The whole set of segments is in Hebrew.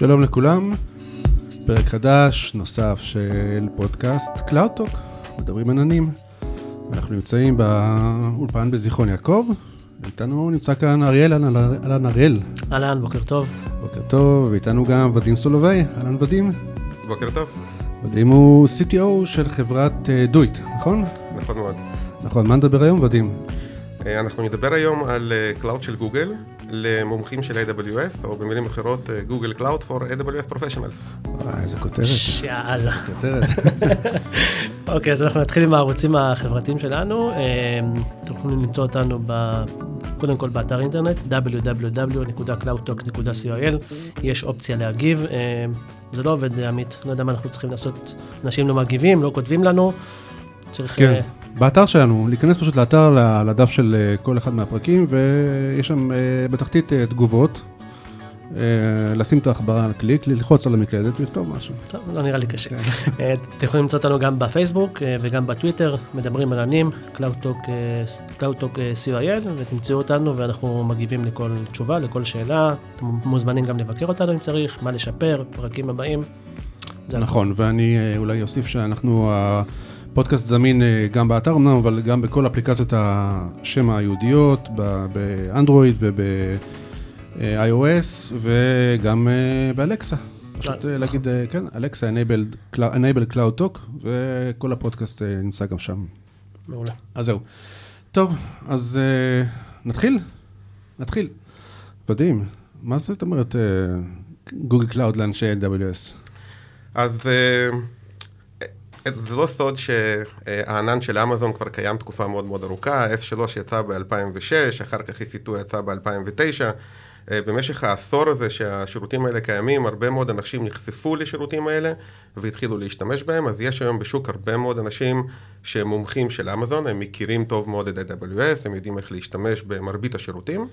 שלום לכולם, פרק חדש, נוסף של פודקאסט CloudTalk, מדברים עננים. אנחנו נמצאים באולפן בזיכרון יעקב, איתנו נמצא כאן אריאל, אהלן אריאל. אהלן, בוקר טוב. בוקר טוב, ואיתנו גם ודים סולובי, אהלן ודים. בוקר טוב. ודים הוא CTO של חברת דויט, נכון? נכון מאוד. נכון, מה נדבר היום ודים? אה, אנחנו נדבר היום על Cloud אה, של גוגל, למומחים של AWS, או במילים אחרות, גוגל Cloud for AWS Professionals. וואי, איזה כותרת. יאללה. כותרת. אוקיי, אז אנחנו נתחיל עם הערוצים החברתיים שלנו. אתם יכולים למצוא אותנו ב... קודם כל באתר אינטרנט, www.cloudtalk.co.il, יש אופציה להגיב. זה לא עובד, עמית, לא יודע מה אנחנו צריכים לעשות. אנשים לא מגיבים, לא כותבים לנו. צריך... כן. באתר שלנו, להיכנס פשוט לאתר, לדף של אה, כל אחד מהפרקים, ויש שם אה, בתחתית אה, תגובות. לשים את העכברה על קליק, ללחוץ על המקלדת ולכתוב משהו. טוב, לא נראה לי קשה. כן. אתם יכולים למצוא אותנו גם בפייסבוק וגם בטוויטר, מדברים על ענים, CloudTalk CIL, ותמצאו אותנו ואנחנו מגיבים לכל תשובה, לכל שאלה. אתם מוזמנים גם לבקר אותנו אם צריך, מה לשפר, פרקים הבאים. נכון, ואני אולי אוסיף שאנחנו... פודקאסט זמין אה, גם באתר אמנם, אבל גם בכל אפליקציות השם היהודיות, באנדרואיד וב-iOS וגם אה, באלקסה. פשוט אה, להגיד, כן, אלקסה, enable cloud talk, וכל הפודקאסט נמצא גם שם. מעולה. אז זהו. טוב, אז נתחיל? נתחיל. מדהים. מה זאת אומרת גוגל Cloud לאנשי AWS? אז... זה לא סוד שהענן של אמזון כבר קיים תקופה מאוד מאוד ארוכה, S3 יצא ב-2006, אחר כך EC2 יצא ב-2009. אה, במשך העשור הזה שהשירותים האלה קיימים, הרבה מאוד אנשים נחשפו לשירותים האלה והתחילו להשתמש בהם, אז יש היום בשוק הרבה מאוד אנשים שהם מומחים של אמזון, הם מכירים טוב מאוד את AWS, הם יודעים איך להשתמש במרבית השירותים.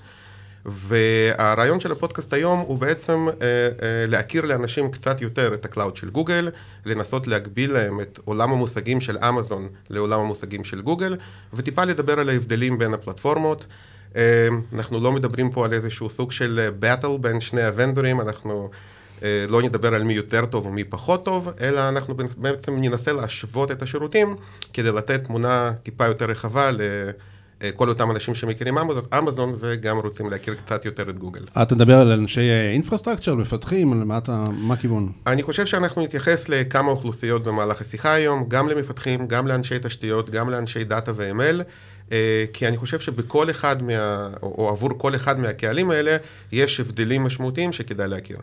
והרעיון של הפודקאסט היום הוא בעצם אה, אה, להכיר לאנשים קצת יותר את ה Cloud של גוגל, לנסות להקביל להם את עולם המושגים של אמזון לעולם המושגים של גוגל, וטיפה לדבר על ההבדלים בין הפלטפורמות. אה, אנחנו לא מדברים פה על איזשהו סוג של battle בין שני הוונדורים, אנחנו אה, לא נדבר על מי יותר טוב ומי פחות טוב, אלא אנחנו בעצם ננסה להשוות את השירותים כדי לתת תמונה טיפה יותר רחבה ל... אה, כל אותם אנשים שמכירים אמזון וגם רוצים להכיר קצת יותר את גוגל. אתה מדבר על אנשי infrastructure, מפתחים, מה, אתה, מה הכיוון? אני חושב שאנחנו נתייחס לכמה אוכלוסיות במהלך השיחה היום, גם למפתחים, גם לאנשי תשתיות, גם לאנשי דאטה ו-ML. אה, כי אני חושב שבכל אחד מה... או עבור כל אחד מהקהלים האלה, יש הבדלים משמעותיים שכדאי להכיר.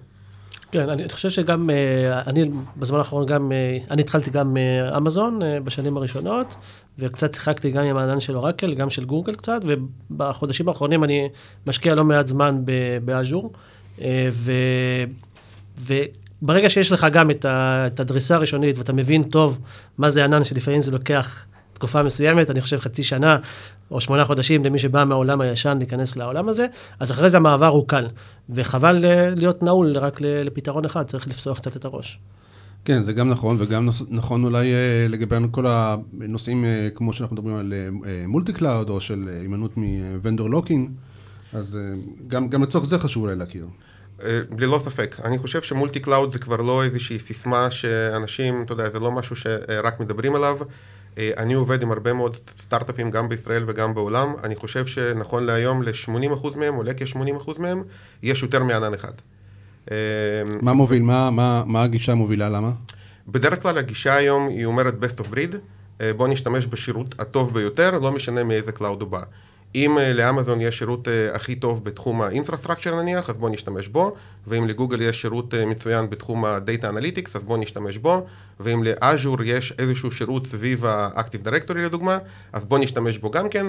כן, אני חושב שגם, אה, אני בזמן האחרון גם, אה, אני התחלתי גם אמזון בשנים הראשונות, וקצת שיחקתי גם עם הענן של אורקל, גם של גוגל קצת, ובחודשים האחרונים אני משקיע לא מעט זמן באז'ור, ו... וברגע שיש לך גם את הדריסה הראשונית, ואתה מבין טוב מה זה ענן, שלפעמים זה לוקח תקופה מסוימת, אני חושב חצי שנה או שמונה חודשים למי שבא מהעולם הישן להיכנס לעולם הזה, אז אחרי זה המעבר הוא קל, וחבל להיות נעול רק לפתרון אחד, צריך לפתוח קצת את הראש. כן, זה גם נכון, וגם נכון אולי אה, לגבי כל הנושאים, אה, כמו שאנחנו מדברים על multi אה, cloud, או של הימנעות מ vendor lock-in, אז גם, גם לצורך זה חשוב אולי להכיר. ללא ספק. אני חושב ש multi cloud זה כבר לא איזושהי סיסמה שאנשים, אתה יודע, זה לא משהו שרק מדברים עליו. אה, אני עובד עם הרבה מאוד סטארט-אפים גם בישראל וגם בעולם, אני חושב שנכון להיום ל-80% מהם, עולה כ-80% מהם, יש יותר מענן אחד. אה, מה מוביל? מה, מה, מה הגישה המובילה? למה? בדרך כלל הגישה היום היא אומרת best of breed, אה, בוא נשתמש בשירות הטוב ביותר, לא משנה מאיזה cloud הוא בא. אם אה, לאמזון יש שירות אה, הכי טוב בתחום ה infrastructure נניח, אז בואו נשתמש בו, ואם לגוגל יש שירות אה, מצוין בתחום ה-Data Analytics, אז בואו נשתמש בו, ואם לאז'ור יש איזשהו שירות סביב ה-Active Directory לדוגמה, אז בואו נשתמש בו גם כן.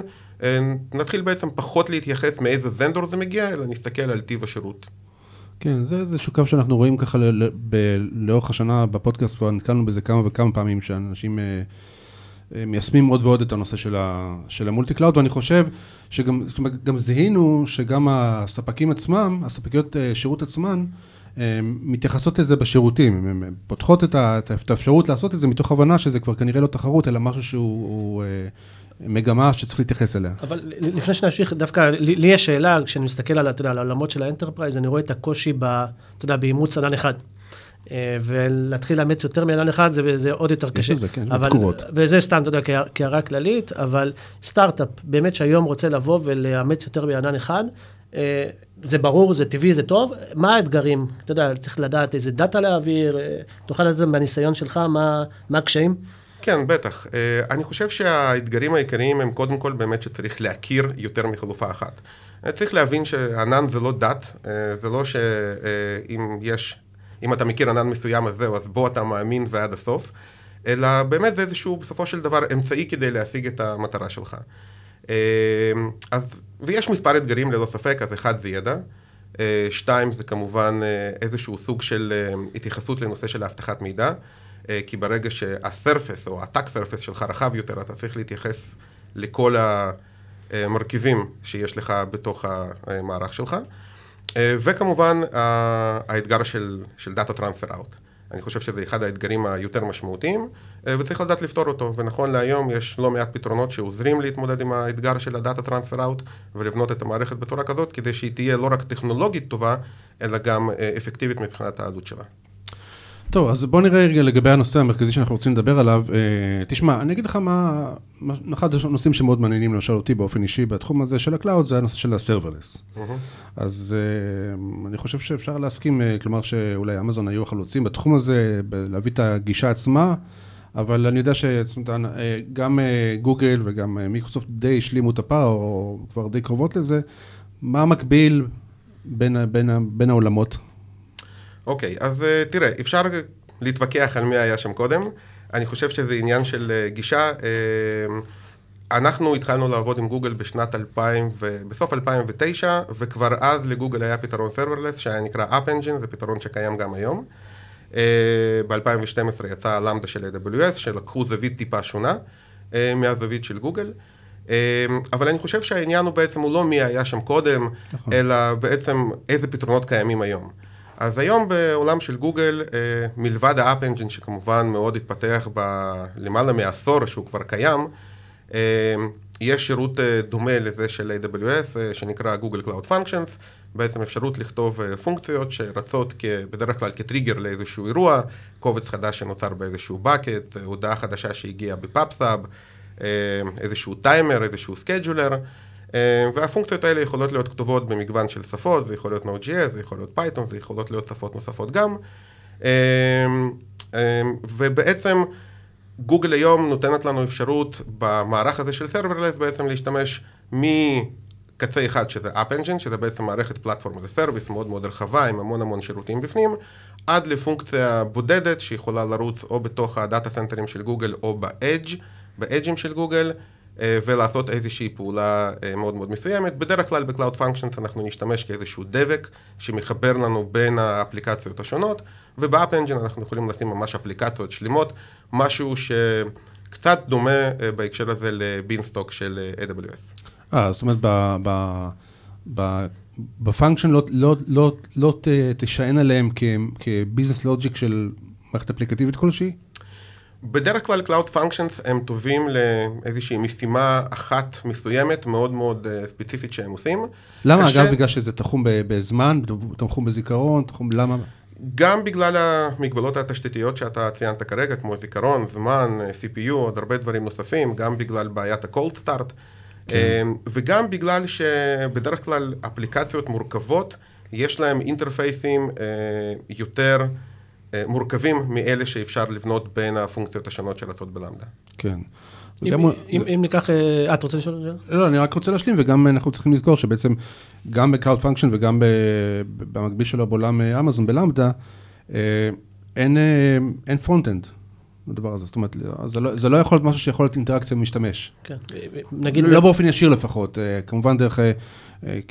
נתחיל בעצם פחות להתייחס מאיזה vendor זה מגיע, אלא נסתכל על טיב השירות. כן, זה איזשהו קו שאנחנו רואים ככה לאורך השנה בפודקאסט, כבר נתקלנו בזה כמה וכמה פעמים, שאנשים... מיישמים עוד ועוד את הנושא של, ה, של ה multi cloud, ואני חושב שגם גם זיהינו שגם הספקים עצמם, הספקיות אה, שירות עצמן, מתייחסות לזה בשירותים, הן פותחות את, האפשרות לעשות את זה מתוך הבנה שזה כבר כנראה לא תחרות, אלא משהו שהוא הוא, אה, מגמה שצריך להתייחס אליה. אבל לפני שנמשיך, דווקא לי יש שאלה, כשאני מסתכל על, על העולמות של ה enterprise, אני רואה את הקושי, ב, אתה יודע, באימוץ ענן אחד. אה, ולהתחיל לאמץ יותר מענן אחד זה, זה עוד יותר קשה. יש לזה, כן, אבל, תקורות. וזה סתם, אתה יודע, כהערה כללית, אבל סטארט-אפ באמת שהיום רוצה לבוא ולאמץ יותר מענן אחד, אה, זה ברור, זה טבעי, זה טוב. מה האתגרים? אתה יודע, צריך לדעת איזה דאטה להעביר, אה, תוכל לדעת מהניסיון שלך, מה, מה הקשיים? כן, בטח. אני חושב שהאתגרים העיקריים הם קודם כל באמת שצריך להכיר יותר מחלופה אחת. צריך להבין שענן זה לא דת, זה לא שאם יש אם אתה מכיר ענן מסוים אז זהו, אז בוא אתה מאמין ועד הסוף, אלא באמת זה איזשהו, בסופו של דבר, אמצעי כדי להשיג את המטרה שלך. אמ, אז, ויש מספר אתגרים ללא ספק, אז אחד זה ידע, אה, שתיים זה כמובן אה, איזשהו סוג של אה, התייחסות לנושא של האבטחת מידע, כי ברגע שהסרפס או הטאק סרפס שלך רחב יותר, אתה צריך להתייחס לכל המרכיבים שיש לך בתוך המערך שלך. אה, וכמובן האתגר של, של Data Transfer Out. אני חושב שזה אחד האתגרים היותר משמעותיים, אה, וצריך לדעת לפתור אותו. ונכון להיום יש לא מעט פתרונות שעוזרים להתמודד עם האתגר של ה-Data Transfer Out, ולבנות את המערכת בצורה כזאת, כדי שהיא תהיה לא רק טכנולוגית טובה, אלא גם אה, אפקטיבית מבחינת העלות שלה. טוב, אז בוא נראה רגע לגבי הנושא המרכזי שאנחנו רוצים לדבר עליו. אה, תשמע, אני אגיד לך מה, אחד הנושאים שמאוד מעניינים למשל אותי באופן אישי בתחום הזה של ה cloud, זה הנושא של ה serverless. אז אה, אני חושב שאפשר להסכים, אה, כלומר שאולי אמזון היו החלוצים בתחום הזה, להביא את הגישה עצמה, אבל אני יודע שגם גוגל וגם מיקרוסופט די השלימו את הפער, או כבר די קרובות לזה. מה המקביל בין, בין, בין העולמות? אוקיי, אז אה, תראה, אפשר להתווכח על מי היה שם קודם. אני חושב שזה עניין של אה, גישה. אה, אנחנו התחלנו לעבוד עם גוגל בשנת 2000, ו... בסוף 2009, וכבר אז לגוגל היה פתרון serverless שהיה נקרא App Engine, זה פתרון שקיים גם היום. אה, ב-2012 יצא Lambda של AWS, שלקחו זווית טיפה שונה מהזווית של גוגל. אבל אני חושב שהעניין הוא בעצם, הוא לא מי היה שם קודם, נכון. אלא בעצם איזה פתרונות קיימים היום. אז היום בעולם של גוגל, אה, מלבד האפ אנג'ין שכמובן מאוד התפתח בלמעלה מעשור שהוא כבר קיים, אה, יש שירות אה, דומה לזה של AWS שנקרא Google Cloud Functions, בעצם אפשרות לכתוב פונקציות שרצות בדרך כלל כטריגר לאיזשהו אירוע, קובץ חדש שנוצר באיזשהו bucket, הודעה חדשה שהגיעה ב Pub/Sub, איזשהו טיימר, איזשהו scheduler. אה, והפונקציות האלה יכולות להיות כתובות במגוון של שפות, זה יכול להיות Node.js, זה יכול להיות Python, זה יכולות להיות שפות נוספות גם. אה, אה, ובעצם גוגל היום נותנת לנו אפשרות במערך הזה של Serverless בעצם להשתמש מקצה אחד שזה App Engine, שזה בעצם מערכת platform as a service מאוד מאוד רחבה עם המון המון שירותים בפנים, עד לפונקציה בודדת שיכולה לרוץ או בתוך הדאטה סנטרים של גוגל או ב-Edge, ב-Edge'ים של גוגל. אה, ולעשות איזושהי פעולה אה, מאוד מאוד מסוימת. בדרך כלל ב-Cloud Functions אנחנו נשתמש כאיזשהו דבק שמחבר לנו בין האפליקציות השונות, וב-App Engine אנחנו יכולים לשים ממש אפליקציות שלמות, משהו שקצת דומה אה, בהקשר הזה לבינסטוק של AWS. אה, זאת אומרת, ב... ב... ב... ב function לא, לא, לא, לא תשען עליהם כ business logic של מערכת אפליקטיבית כלשהי? בדרך כלל Cloud Functions הם טובים לאיזושהי משימה אחת מסוימת, מאוד מאוד אה, ספציפית שהם עושים. למה? קשה... אגב, בגלל שזה תחום בזמן, תחום בזיכרון, תחום, למה? גם בגלל המגבלות התשתיתיות שאתה ציינת כרגע, כמו זיכרון, זמן, אה, CPU, עוד הרבה דברים נוספים, גם בגלל בעיית ה-cold start, כן. אמ, וגם בגלל שבדרך כלל אפליקציות מורכבות, יש להם אינטרפייסים אה, יותר... אה, מורכבים מאלה שאפשר לבנות בין הפונקציות השונות שרצות בלמדה. כן. אם, אם, אם ניקח, אה, את רוצה לשאול? לא, אני רק רוצה להשלים, וגם אנחנו צריכים לזכור שבעצם גם ב-Cloud Function וגם במקביל שלו בעולם אמזון ב Lambda, אין, אין front-end. לדבר הזה, זאת אומרת, זה לא, זה לא יכול להיות משהו שיכול להיות אינטראקציה עם משתמש. כן, נגיד... לא באופן ישיר לפחות, כמובן דרך אה,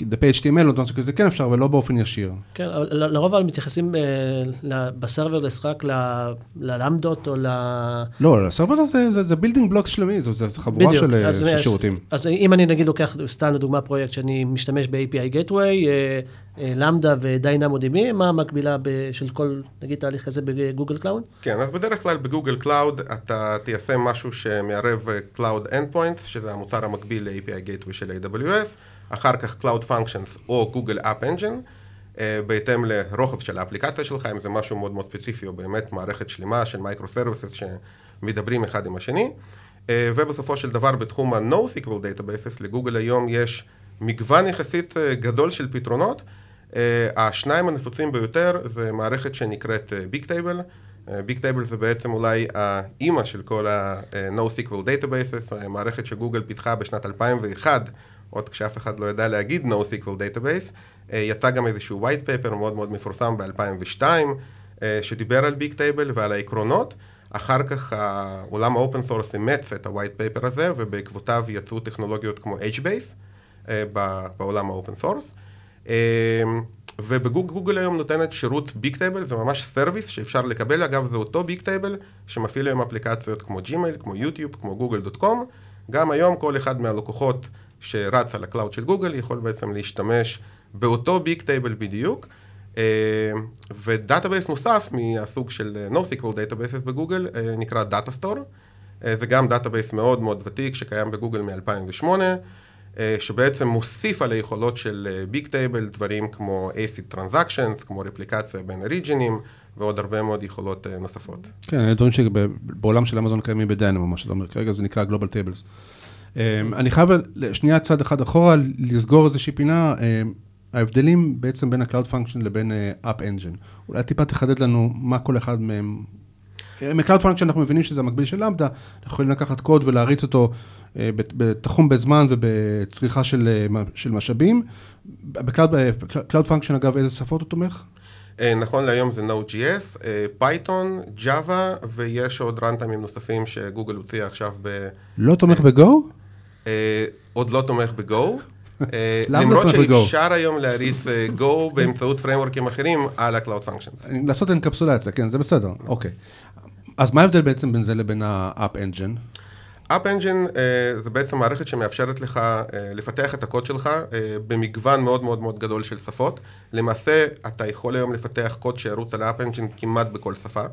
דפי HTML או משהו כזה כן אפשר, אבל לא באופן ישיר. כן, אבל לרוב אבל מתייחסים אה, ל- ב serverless רק ל- ללמדות או ל... לא, ה serverless זה, זה, זה building blocks שלמי, זו, חבורה. של, אז- שירותים. אז אם אני נגיד לוקח סתם לדוגמה פרויקט שאני משתמש ב-API Gateway, אה, אה, Lambda ו DynamoDB, מה המקבילה של כל, נגיד, תהליך כזה ב Google Cloud? כן, אז בדרך כלל ב Google Cloud אתה תיישם משהו שמערב אה, Cloud Endpoints, שזה המוצר המקביל ל-API Gateway של AWS, אחר כך Cloud Functions או Google App Engine, אה, בהתאם לרוחב של האפליקציה שלך, אם זה משהו מאוד מאוד ספציפי, או באמת מערכת שלמה של microservices שמדברים אחד עם השני. אה, ובסופו של דבר בתחום ה-NoSQL Databases, לגוגל היום יש מגוון יחסית אה, גדול של פתרונות. אה, השניים הנפוצים ביותר זה מערכת שנקראת Big Table. Bigtable זה בעצם אולי האימא של כל ה-NoSQL Databases, מערכת שגוגל פיתחה בשנת 2001, עוד כשאף אחד לא ידע להגיד NoSQL Database. אה, יצא גם איזשהו white paper מאוד מאוד מפורסם ב-2002, שדיבר על Bigtable ועל העקרונות. אחר כך העולם ה open source אימץ את ה-white paper הזה, ובעקבותיו יצאו טכנולוגיות כמו HBase אה, בעולם ה open source. ובגוגל היום נותנת שירות Bigtable, זה ממש service שאפשר לקבל, אגב זה אותו Bigtable שמפעיל היום אפליקציות כמו ג'ימייל, כמו יוטיוב, כמו Google dot com, גם היום כל אחד מהלקוחות שרץ על ה cloud של גוגל יכול בעצם להשתמש באותו Bigtable בדיוק, אה, ו database נוסף מהסוג של NoSQL databases בגוגל אה, נקרא Datastore, זה גם database מאוד מאוד ותיק שקיים בגוגל מ-2008, אה, שבעצם מוסיף על היכולות של Bigtable דברים כמו ACID Transactions, כמו רפליקציה בין הריג'ינים ועוד הרבה מאוד יכולות נוספות. כן, אלה דברים שבעולם של אמזון קיימים ב Dynamo, מה שאתה אומר, כרגע זה נקרא Global Tables. אני חייב שנייה צעד אחד אחורה, לסגור איזושהי פינה, ההבדלים בעצם בין ה-Cloud Function לבין App Engine. אולי טיפה תחדד לנו מה כל אחד מהם. מ-Cloud Function אנחנו מבינים שזה המקביל של למדה, אנחנו יכולים לקחת קוד ולהריץ אותו בתחום בזמן ובצריכה של, של משאבים. ב-Cloud Function אגב, איזה שפות הוא תומך? נכון להיום זה Node.js, Python, Java, ויש עוד רנטיימים נוספים שגוגל הוציאה עכשיו ב... לא תומך בגו? עוד לא תומך בגו. למה לא למרות? שאפשר היום להריץ גו באמצעות פריימורקים אחרים על ה-Cloud Functions. לעשות אנקפסולציה, כן, זה בסדר, אוקיי. אז מה ההבדל בעצם בין זה לבין ה-App Engine? App Engine זה בעצם מערכת שמאפשרת לך לפתח את הקוד שלך במגוון מאוד מאוד מאוד גדול של שפות. למעשה, אתה יכול היום לפתח קוד שירוץ על ה-App Engine כמעט בכל שפה,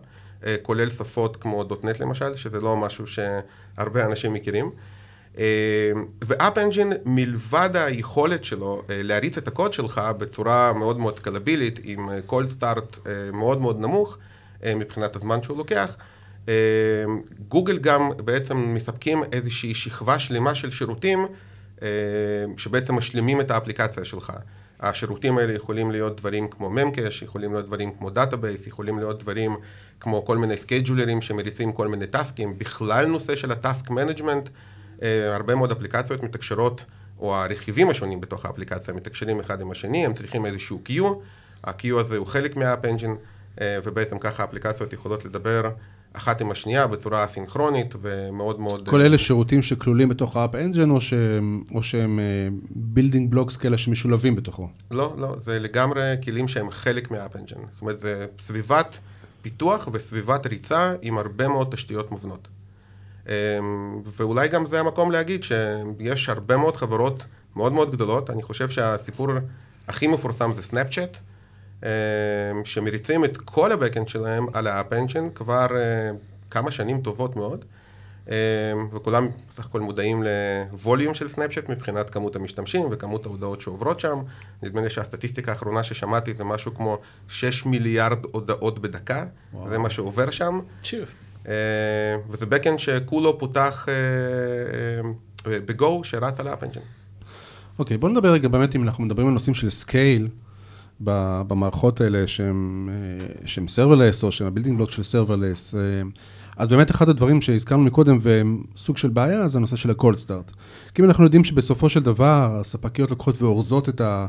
כולל שפות כמו .NET למשל, שזה לא משהו שהרבה אנשים מכירים. Uh, ו-App Engine, מלבד היכולת שלו uh, להריץ את הקוד שלך בצורה מאוד מאוד סקלבילית, עם כל סטארט uh, מאוד מאוד נמוך, מבחינת הזמן שהוא לוקח, גוגל גם בעצם מספקים איזושהי שכבה שלמה של שירותים שבעצם משלימים את האפליקציה שלך. השירותים האלה יכולים להיות דברים כמו Memcache, יכולים להיות דברים כמו database, יכולים להיות דברים כמו כל מיני סקייג'ולרים שמריצים כל מיני טאסקים, בכלל נושא של ה task management, הרבה מאוד אפליקציות מתקשרות, או הרכיבים השונים בתוך האפליקציה מתקשרים אחד עם השני, הם צריכים איזשהו queue, ה- queue הזה הוא חלק מה-App Engine, ובעצם ככה האפליקציות יכולות לדבר אחת עם השנייה בצורה סינכרונית ומאוד מאוד... כל אלה שירותים שכלולים בתוך ה App Engine, או שהם, או שהם building blocks כאלה שמשולבים בתוכו? לא, לא, זה לגמרי כלים שהם חלק מה App Engine. זאת אומרת, זה סביבת פיתוח וסביבת ריצה עם הרבה מאוד תשתיות מובנות. ואולי גם זה המקום להגיד שיש הרבה מאוד חברות מאוד מאוד גדולות, אני חושב שהסיפור הכי מפורסם זה סנאפצ'אט. שמריצים את כל ה backend שלהם על ה App Engine כבר כמה שנים טובות מאוד, וכולם בסך הכל מודעים ל volume של סנאפצ'אט מבחינת כמות המשתמשים וכמות ההודעות שעוברות שם. נדמה לי שהסטטיסטיקה האחרונה ששמעתי זה משהו כמו 6 מיליארד הודעות בדקה, וואו. זה מה שעובר שם. שוב. וזה backend שכולו פותח ב Go שרץ על ה App Engine. אוקיי, בוא נדבר רגע באמת אם אנחנו מדברים על נושאים של scale. במערכות האלה שהם, serverless או שהם ה building block של serverless. אז באמת אחד הדברים שהזכרנו מקודם והם סוג של בעיה זה הנושא של ה-cold start. כי אם אנחנו יודעים שבסופו של דבר הספקיות לוקחות ואורזות את, ה,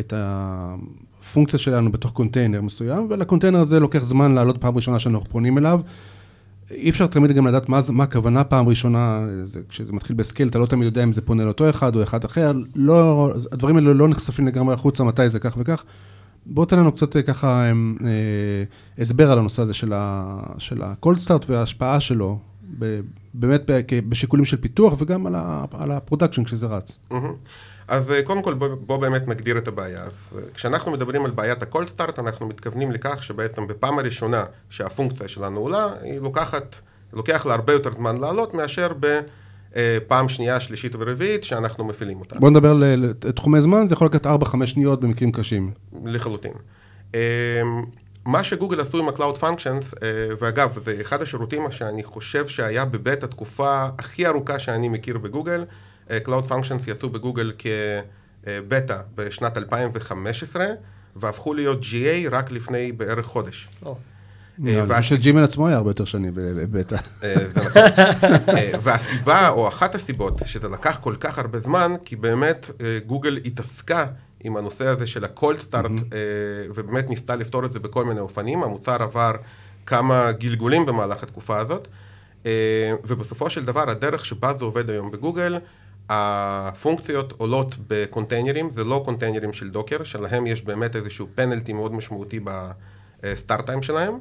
את הפונקציה שלנו בתוך קונטיינר מסוים, ולקונטיינר הזה לוקח זמן לעלות פעם ראשונה שאנחנו פונים אליו. אי אפשר תמיד גם לדעת מה, מה הכוונה פעם ראשונה, זה, כשזה מתחיל ב scale, אתה לא תמיד יודע אם זה פונה לאותו אחד או אחד אחר, לא, הדברים האלה לא נחשפים לגמרי החוצה, מתי זה כך וכך. בוא תן לנו קצת אה, ככה אה, הסבר על הנושא הזה של ה-cold start וההשפעה שלו, ב- באמת בשיקולים של פיתוח וגם על ה- על ה production כשזה רץ. מהמם. אז אה, קודם כל בוא, בוא באמת נגדיר את הבעיה. אז אה, כשאנחנו מדברים על בעיית ה-cold start, אנחנו מתכוונים לכך שבעצם בפעם הראשונה שהפונקציה שלנו עולה, היא לוקחת, לוקח לה הרבה יותר זמן לעלות מאשר בפעם שנייה, שלישית ורביעית שאנחנו מפעילים אותה. בוא נדבר על תחומי זמן, זה יכול לקחת 4-5 שניות במקרים קשים. לחלוטין. אמ, מה שגוגל עשו עם ה-Cloud Functions, אה, ואגב, זה אחד השירותים שאני חושב שהיה בבית התקופה הכי ארוכה שאני מכיר בגוגל. אה, Cloud Functions יצאו בגוגל כבטא בשנת 2015, והפכו להיות GA רק לפני בערך חודש. אה, אני חושב שג'ימל עצמו היה הרבה יותר שני בבטא. אה, זה נכון. אה, והסיבה, או אחת הסיבות, שזה לקח כל כך הרבה זמן, כי באמת אה, גוגל התעסקה עם הנושא הזה של ה-cold start, אה, ובאמת ניסתה לפתור את זה בכל מיני אופנים. המוצר עבר כמה גלגולים במהלך התקופה הזאת, אה, ובסופו של דבר, הדרך שבה זה עובד היום בגוגל, הפונקציות עולות בקונטיינרים, זה לא קונטיינרים של דוקר, שלהם יש באמת איזשהו פנלטי מאוד משמעותי בסטארט טיים שלהם,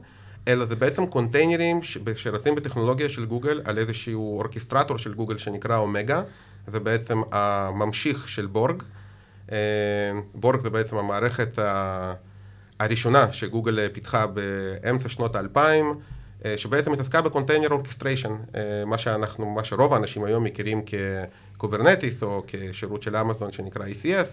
אלא זה בעצם קונטיינרים שרצים בטכנולוגיה של גוגל על איזשהו orchestrator של גוגל שנקרא Omega, זה בעצם הממשיך של Borg. אה, Borg זה בעצם המערכת הראשונה שגוגל פיתחה באמצע שנות האלפיים, שבעצם התעסקה ב container orchestration, מה שאנחנו, מה שרוב האנשים היום מכירים כ Kubernetes או כשירות של אמזון שנקרא ECS.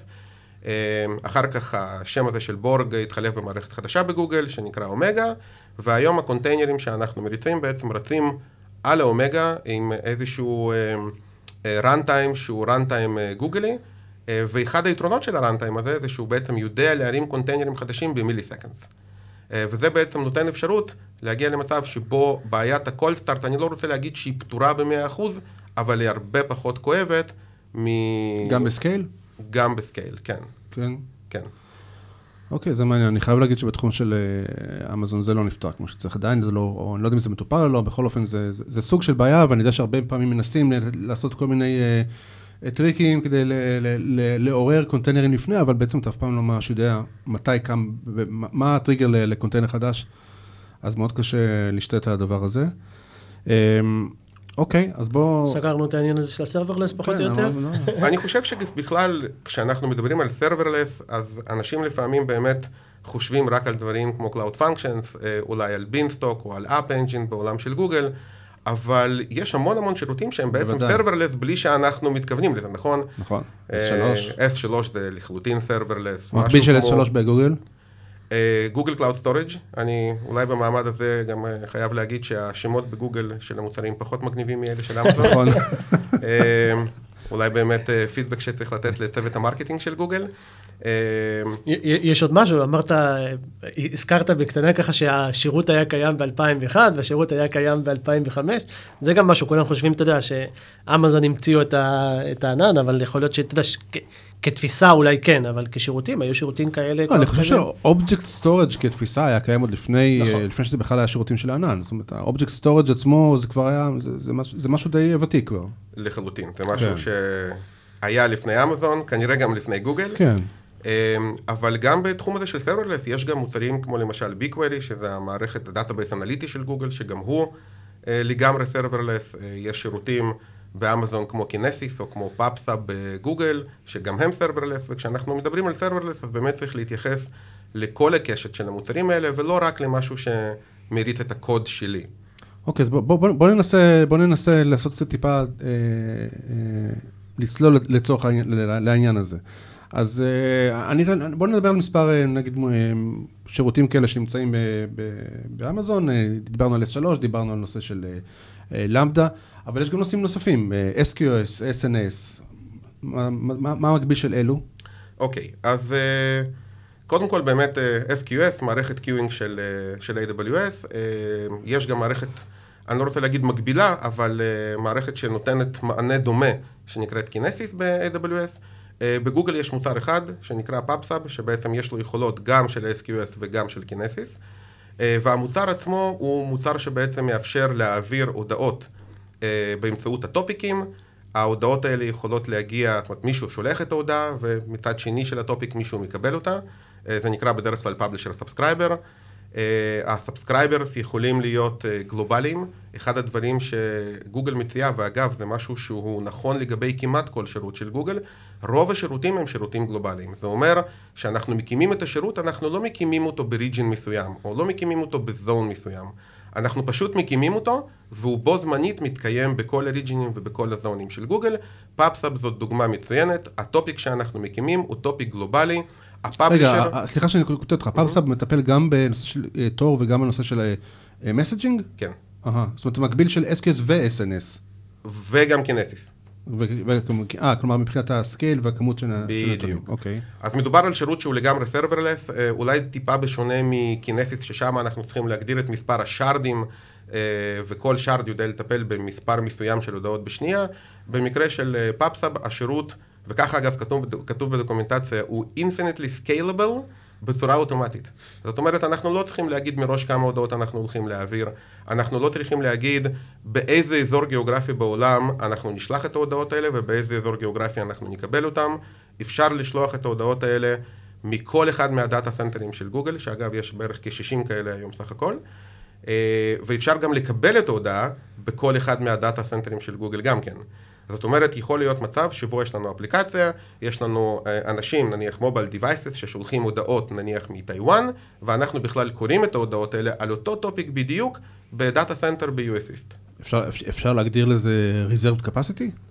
אה, אחר כך השם הזה של Borg התחלף במערכת חדשה בגוגל שנקרא Omega, והיום הקונטיינרים שאנחנו מריצים בעצם רצים על ה-Omega עם איזשהו runtime שהוא runtime גוגלי, אה, ואחד היתרונות של ה-runtime הזה זה שהוא בעצם יודע להרים קונטיינרים חדשים ב-milliseconds. אה, וזה בעצם נותן אפשרות להגיע למצב שבו בעיית ה-cold start, אני לא רוצה להגיד שהיא פתורה ב-100%, אבל היא הרבה פחות כואבת מ... גם ב-scale? גם ב-scale, כן, כן. כן. אוקיי, זה מעניין. אני חייב להגיד שבתחום של אה, אמזון זה לא נפתר כמו שצריך עדיין, זה לא, או אני לא יודע אם זה מטופל או לא, בכל אופן זה, זה, זה סוג של בעיה, ואני יודע שהרבה פעמים מנסים לעשות כל מיני אה, אה, טריקים כדי ל, ל, ל, לעורר קונטיינרים לפני, אבל בעצם אתה אף פעם לא ממש יודע מתי קם, מה, מה הטריגר לקונטיינר חדש, אז מאוד קשה להשתית על הדבר הזה. אה, אוקיי, אז בוא... סגרנו את העניין הזה של ה-serverless פחות כן, או יותר. לא- אני חושב שבכלל, כשאנחנו מדברים על serverless, אז אנשים לפעמים באמת חושבים רק על דברים כמו Cloud Functions, אה, אולי על Beanstalk או על App Engine בעולם של גוגל, אבל יש המון המון שירותים שהם בעצם בוודאי. serverless בלי שאנחנו מתכוונים לזה, נכון? נכון, אה, S3. S3 זה לחלוטין serverless. מקביל של כמו- S3 בגוגל? Google Cloud Storage, אני אולי במעמד הזה גם אה, חייב להגיד שהשמות בגוגל של המוצרים פחות מגניבים מאלה של אמזון. נכון. אה, אולי באמת אה, פידבק שצריך לתת לצוות ה-marketing של גוגל. אה, יש עוד משהו, אמרת, אה, הזכרת בקטנה ככה שהשירות היה קיים ב-2001 והשירות היה קיים ב-2005, זה גם משהו, כולם חושבים, אתה יודע, שאמזון המציאו את, הענן, אבל יכול להיות שאתה יודע, כתפיסה אולי כן, אבל כשירותים, היו שירותים כאלה. לא, אני חושב קיימים. ש-object storage כתפיסה היה קיים עוד לפני, נכון. אה, לפני שזה בכלל היה שירותים של הענן. זאת אומרת, ה-object storage עצמו זה כבר היה, זה- זה משהו- זה משהו די ותיק כבר. לחלוטין, זה משהו כן. שהיה לפני אמזון, כנראה גם לפני גוגל. כן. אה, אבל גם בתחום הזה של serverless יש גם מוצרים כמו למשל BigQuery, שזה המערכת ה-database אנליטי של גוגל, שגם הוא אה, לגמרי serverless. אה, יש שירותים באמזון כמו Kinesis או כמו PubSub בגוגל, שגם הם serverless, וכשאנחנו מדברים על serverless אז באמת צריך להתייחס לכל הקשת של המוצרים האלה, ולא רק למשהו שמריץ את הקוד שלי. אוקיי, אז בוא, בוא, בוא, ננסה, בוא ננסה לעשות קצת טיפה, אה, אה, לצלול לצורך העניין, לעניין הזה. אז אה, אני, אתן- בוא נדבר על מספר, אה, נגיד, אה, שירותים כאלה שנמצאים ב, ב, באמזון, אה, דיברנו על S3, דיברנו על נושא של למדה, אבל יש גם נושאים נוספים, אה, SQS, SNS, מה, מה, מה המקביל של אלו? אוקיי, אז אה, קודם כל באמת אה, SQS, מערכת קיואינג של, אה, של AWS, אה, יש גם מערכת, אני לא רוצה להגיד מקבילה, אבל אה, מערכת שנותנת מענה דומה, שנקראת Kinesis ב-AWS. אה, בגוגל יש מוצר אחד, שנקרא PubSub, שבעצם יש לו יכולות גם של SQS וגם של Kinesis. אה, והמוצר עצמו הוא מוצר שבעצם מאפשר להעביר הודעות אה, באמצעות הטופיקים. ההודעות האלה יכולות להגיע, זאת אומרת מישהו שולח את ההודעה ומצד שני של ה-topic מישהו מקבל אותה. אה, זה נקרא בדרך כלל Publisher Subscriber. ה-subscribers יכולים להיות גלובליים. אחד הדברים שגוגל מציעה, ואגב זה משהו שהוא נכון לגבי כמעט כל שירות של גוגל, רוב השירותים הם שירותים גלובליים. זה אומר שאנחנו מקימים את השירות, אנחנו לא מקימים אותו ב-region מסוים, או לא מקימים אותו ב-zone מסוים. אנחנו פשוט מקימים אותו, והוא בו זמנית מתקיים בכל הריג'ינים ובכל הזונים של גוגל. PubSub זאת דוגמה מצוינת, ה-topic שאנחנו מקימים הוא topic גלובלי. רגע, סליחה שאני קוטע אותך, PubSub מטפל גם בנושא של אה, תור וגם בנושא של messaging? אה, כן. זאת אומרת, מקביל של SQS ו-SNS. וגם Kinesis. אה, כלומר מבחינת ה-scale והכמות של הנתונים. בדיוק. אוקיי. אז מדובר על שירות שהוא לגמרי serverless, אה, אולי טיפה בשונה מ-Kinesis, ששם אנחנו צריכים להגדיר את מספר השארדים, אה, וכל shard יודע לטפל במספר מסוים של הודעות בשנייה. במקרה של PubSub, השירות, וככה אגב כתוב, כתוב בדוקומנטציה, הוא infinitely scalable. בצורה אוטומטית. זאת אומרת, אנחנו לא צריכים להגיד מראש כמה הודעות אנחנו הולכים להעביר, אנחנו לא צריכים להגיד באיזה אזור גיאוגרפי בעולם אנחנו נשלח את ההודעות האלה ובאיזה אזור גיאוגרפי אנחנו נקבל אותם. אפשר לשלוח את ההודעות האלה מכל אחד מהדאטה סנטרים של גוגל, שאגב יש בערך כ-60 כאלה היום סך הכל, אה, ואפשר גם לקבל את ההודעה בכל אחד מהדאטה סנטרים של גוגל גם כן. זאת אומרת, יכול להיות מצב שבו יש לנו אפליקציה, יש לנו אה, אנשים, נניח mobile devices, ששולחים הודעות נניח מטיוואן, ואנחנו בכלל קוראים את ההודעות האלה על אותו topic בדיוק ב-data center ב-US East. אפשר, אפשר להגדיר לזה reserved capacity?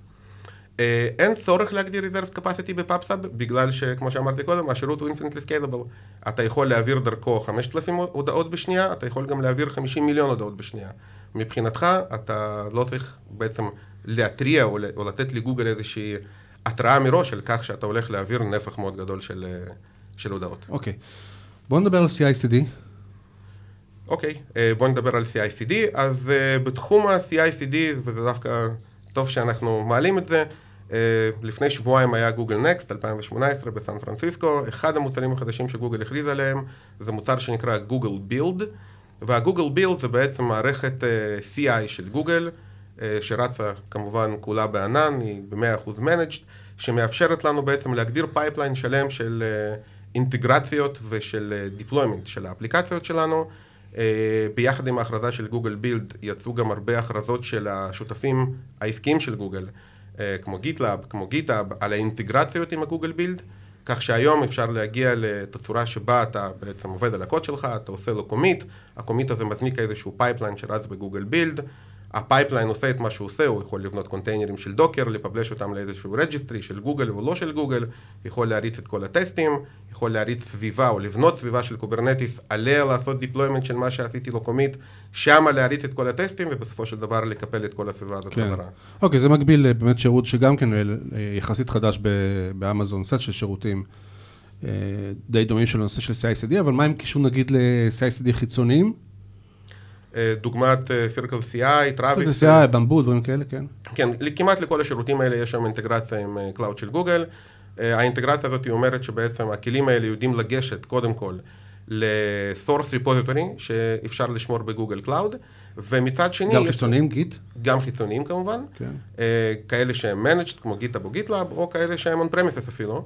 אה, אין צורך להגדיר reserved capacity ב-PubSub, בגלל שכמו שאמרתי קודם, השירות הוא infinitely scalable. אתה יכול להעביר דרכו 5,000 הודעות בשנייה, אתה יכול גם להעביר 50 מיליון הודעות בשנייה. מבחינתך, אתה לא צריך בעצם להתריע או, או לתת לגוגל איזושהי התראה מראש על כך שאתה הולך להעביר נפח מאוד גדול של, אה, של הודעות. אוקיי. Okay. בואו נדבר על CICD. אוקיי, okay, אה, בואו נדבר על CICD. אז uh, בתחום ה-CICD, וזה דווקא טוב שאנחנו מעלים את זה, uh, לפני שבועיים היה גוגל נקסט, 2018 בסן פרנסיסקו, אחד המוצרים החדשים שגוגל הכריז עליהם, זה מוצר שנקרא Google Build, וה-Google Build זה בעצם מערכת אה, CI של גוגל, אה, שרצה כמובן כולה בענן, היא ב-100% managed, שמאפשרת לנו בעצם להגדיר pipeline שלם של אה, אינטגרציות ושל אה, של האפליקציות שלנו. ביחד עם ההכרזה של Google Build יצאו גם הרבה הכרזות של השותפים העסקיים של גוגל, כמו GitLab, כמו GitHub, על האינטגרציות עם ה-Google Build, כך שהיום אפשר להגיע לתצורה שבה אתה בעצם עובד על הקוד שלך, אתה עושה לו commit, ה-commit הזה מזניק איזשהו pipeline שרץ ב-Google Build, ה-pipeline עושה את מה שהוא עושה, הוא יכול לבנות קונטיינרים של Docker, לפבלש אותם לאיזשהו registry של גוגל או לא של גוגל, יכול להריץ את כל הטסטים, יכול להריץ סביבה או לבנות סביבה של Kubernetes, עליה לעשות deployment של מה שעשיתי לו commit, שמה להריץ את כל הטסטים ובסופו של דבר לקפל את כל הסביבה הזאת כן. חזרה. אוקיי, זה מקביל באמת שירות שגם כן אה, יחסית חדש באמזון, סט של שירותים. אה, די דומים של הנושא של CICD, אבל מה עם קישור נגיד ל-CICD חיצוניים? אה, דוגמת Circle CI, Travis. CI, Bamboo, דברים כאלה, כן. כן, כמעט לכל השירותים האלה יש שם אינטגרציה עם Cloud אה, של גוגל. אה, האינטגרציה הזאת היא אומרת שבעצם הכלים האלה יודעים לגשת קודם כל ל-source repository שאפשר לשמור ב-Google Cloud, ומצד שני... גם חיצוניים, Git? גם חיצוניים כמובן. כן. כאלה שהם managed, כמו GitHub או GitLab, או כאלה שהם on premises אפילו.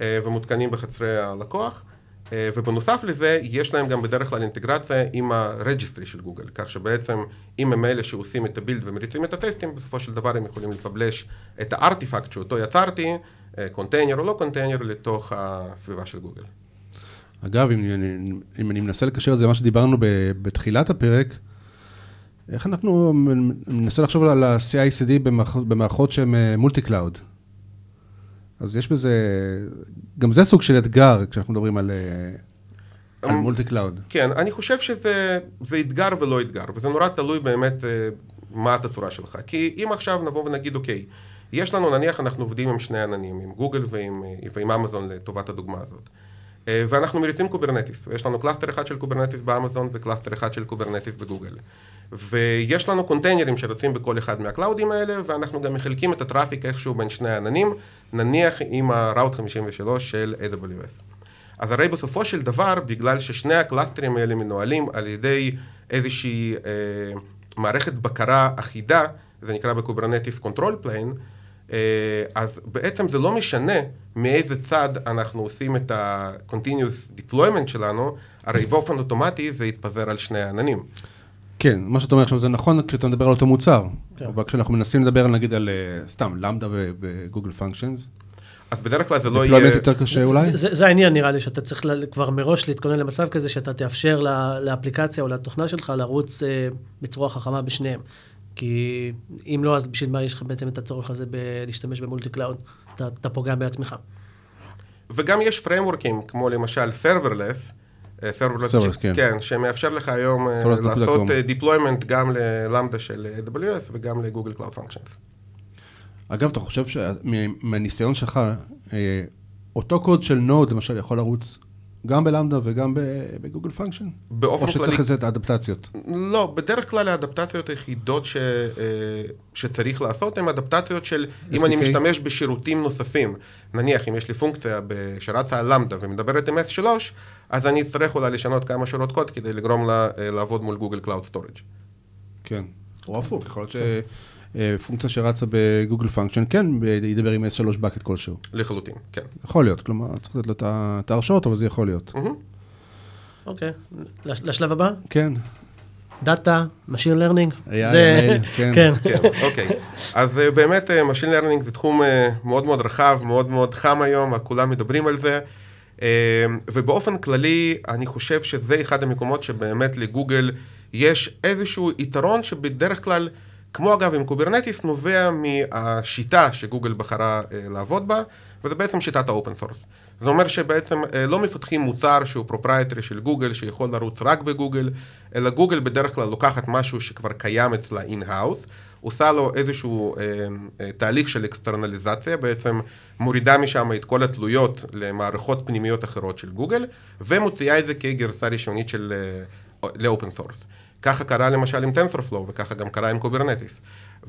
ומותקנים בחצרי הלקוח. אה, ובנוסף לזה, יש להם גם בדרך כלל אינטגרציה עם ה registry של גוגל, כך שבעצם אם הם אלה שעושים את ה build ומריצים את הטסטים, בסופו של דבר הם יכולים לפבלש את ה artifact שאותו יצרתי, קונטיינר או לא קונטיינר, לתוך הסביבה של גוגל. אגב, אם, אם, אם אני מנסה לקשר את זה למה שדיברנו בתחילת הפרק, איך אנחנו מנסה לחשוב על ה-CICD במערכות שהן multi אה, cloud? אז יש בזה, גם זה סוג של אתגר כשאנחנו מדברים על, על multi cloud. כן, אני חושב שזה אתגר ולא אתגר, וזה נורא תלוי באמת אה, מה התצורה שלך. כי אם עכשיו נבוא ונגיד, אוקיי, יש לנו, נניח אנחנו עובדים עם שני עננים, עם גוגל ועם, אה, ועם אמזון לטובת הדוגמה הזאת. אה, ואנחנו מריצים Kubernetes, יש לנו cluster אחד של Kubernetes באמזון ו cluster אחד של Kubernetes בגוגל. ויש לנו קונטיינרים שרצים בכל אחד מה cloudים האלה, ואנחנו גם מחלקים את ה traffic איכשהו בין שני העננים, נניח עם ה-Route 53 של AWS. אז הרי בסופו של דבר, בגלל ששני ה clusterים האלה מנוהלים על ידי איזושהי אה, מערכת בקרה אחידה, זה נקרא ב Kubernetes control plane, אז בעצם זה לא משנה מאיזה צד אנחנו עושים את ה-continuous deployment שלנו, הרי באופן אוטומטי זה יתפזר על שני העננים. כן, מה שאתה אומר עכשיו זה נכון כשאתה מדבר על אותו מוצר, כן. אבל כשאנחנו מנסים לדבר נגיד על אה, סתם למדה וגוגל פונקשיינס. אז בדרך כלל זה לא יהיה... יותר קשה אולי? זה, זה, זה העניין נראה לי, שאתה צריך כבר מראש להתכונן למצב כזה, שאתה תאפשר לה, לאפליקציה או לתוכנה שלך לרוץ אה, בצורה חכמה בשניהם. כי אם לא, אז בשביל מה יש לך בעצם את הצורך הזה בלהשתמש ב multi cloud? אתה, אתה פוגע בעצמך. וגם יש frameworkים, כמו למשל Serverless, Serverless, Serverless כן. כן, שמאפשר לך היום אה, לעשות אה, deployment גם ל Lambda של AWS וגם ל Google Cloud Functions. אגב, אתה חושב שמהניסיון שלך, אה, אותו קוד של Node למשל יכול לרוץ גם ב Lambda וגם ב Google Function? באופן כללי... או שצריך איזה אדפטציות? לא, בדרך כלל האדפטציות היחידות ש, שצריך לעשות הן אדפטציות של אם אני משתמש בשירותים נוספים. נניח, אם יש לי פונקציה שרצה על Lambda ומדברת עם S3, אז אני אצטרך אולי לשנות כמה שורות קוד כדי לגרום לה אה, לעבוד מול Google Cloud Storage. כן, או הפוך, יכול להיות שפונקציה שרצה ב Google Function, כן, ידבר עם S3 bucket כלשהו. לחלוטין, כן. יכול להיות, כלומר, צריך לתת לו את ההרשאות, אבל זה יכול להיות. אוקיי, לשלב הבא? כן. Data, Machine Learning. זה... כן. כן. כן, אוקיי. אז אה, באמת אה, Machine Learning זה תחום מאוד מאוד רחב, מאוד מאוד חם היום, כולם מדברים על זה. ובאופן כללי, אני חושב שזה אחד המקומות שבאמת לגוגל יש איזשהו יתרון שבדרך כלל, כמו אגב עם Kubernetes, נובע מהשיטה שגוגל בחרה אה, לעבוד בה, וזה בעצם שיטת ה open source. זה אומר שבעצם אה, לא מפתחים מוצר שהוא proprietary של גוגל, שיכול לרוץ רק בגוגל, אלא גוגל בדרך כלל לוקחת משהו שכבר קיים אצלה in-house, עושה לו איזשהו אה, אה, תהליך של אקסטרנליזציה, בעצם מורידה משם את כל התלויות למערכות פנימיות אחרות של גוגל, ומוציאה את זה כגרסה ראשונית של אה, ל open source. ככה קרה למשל עם TensorFlow, וככה גם קרה עם Kubernetes.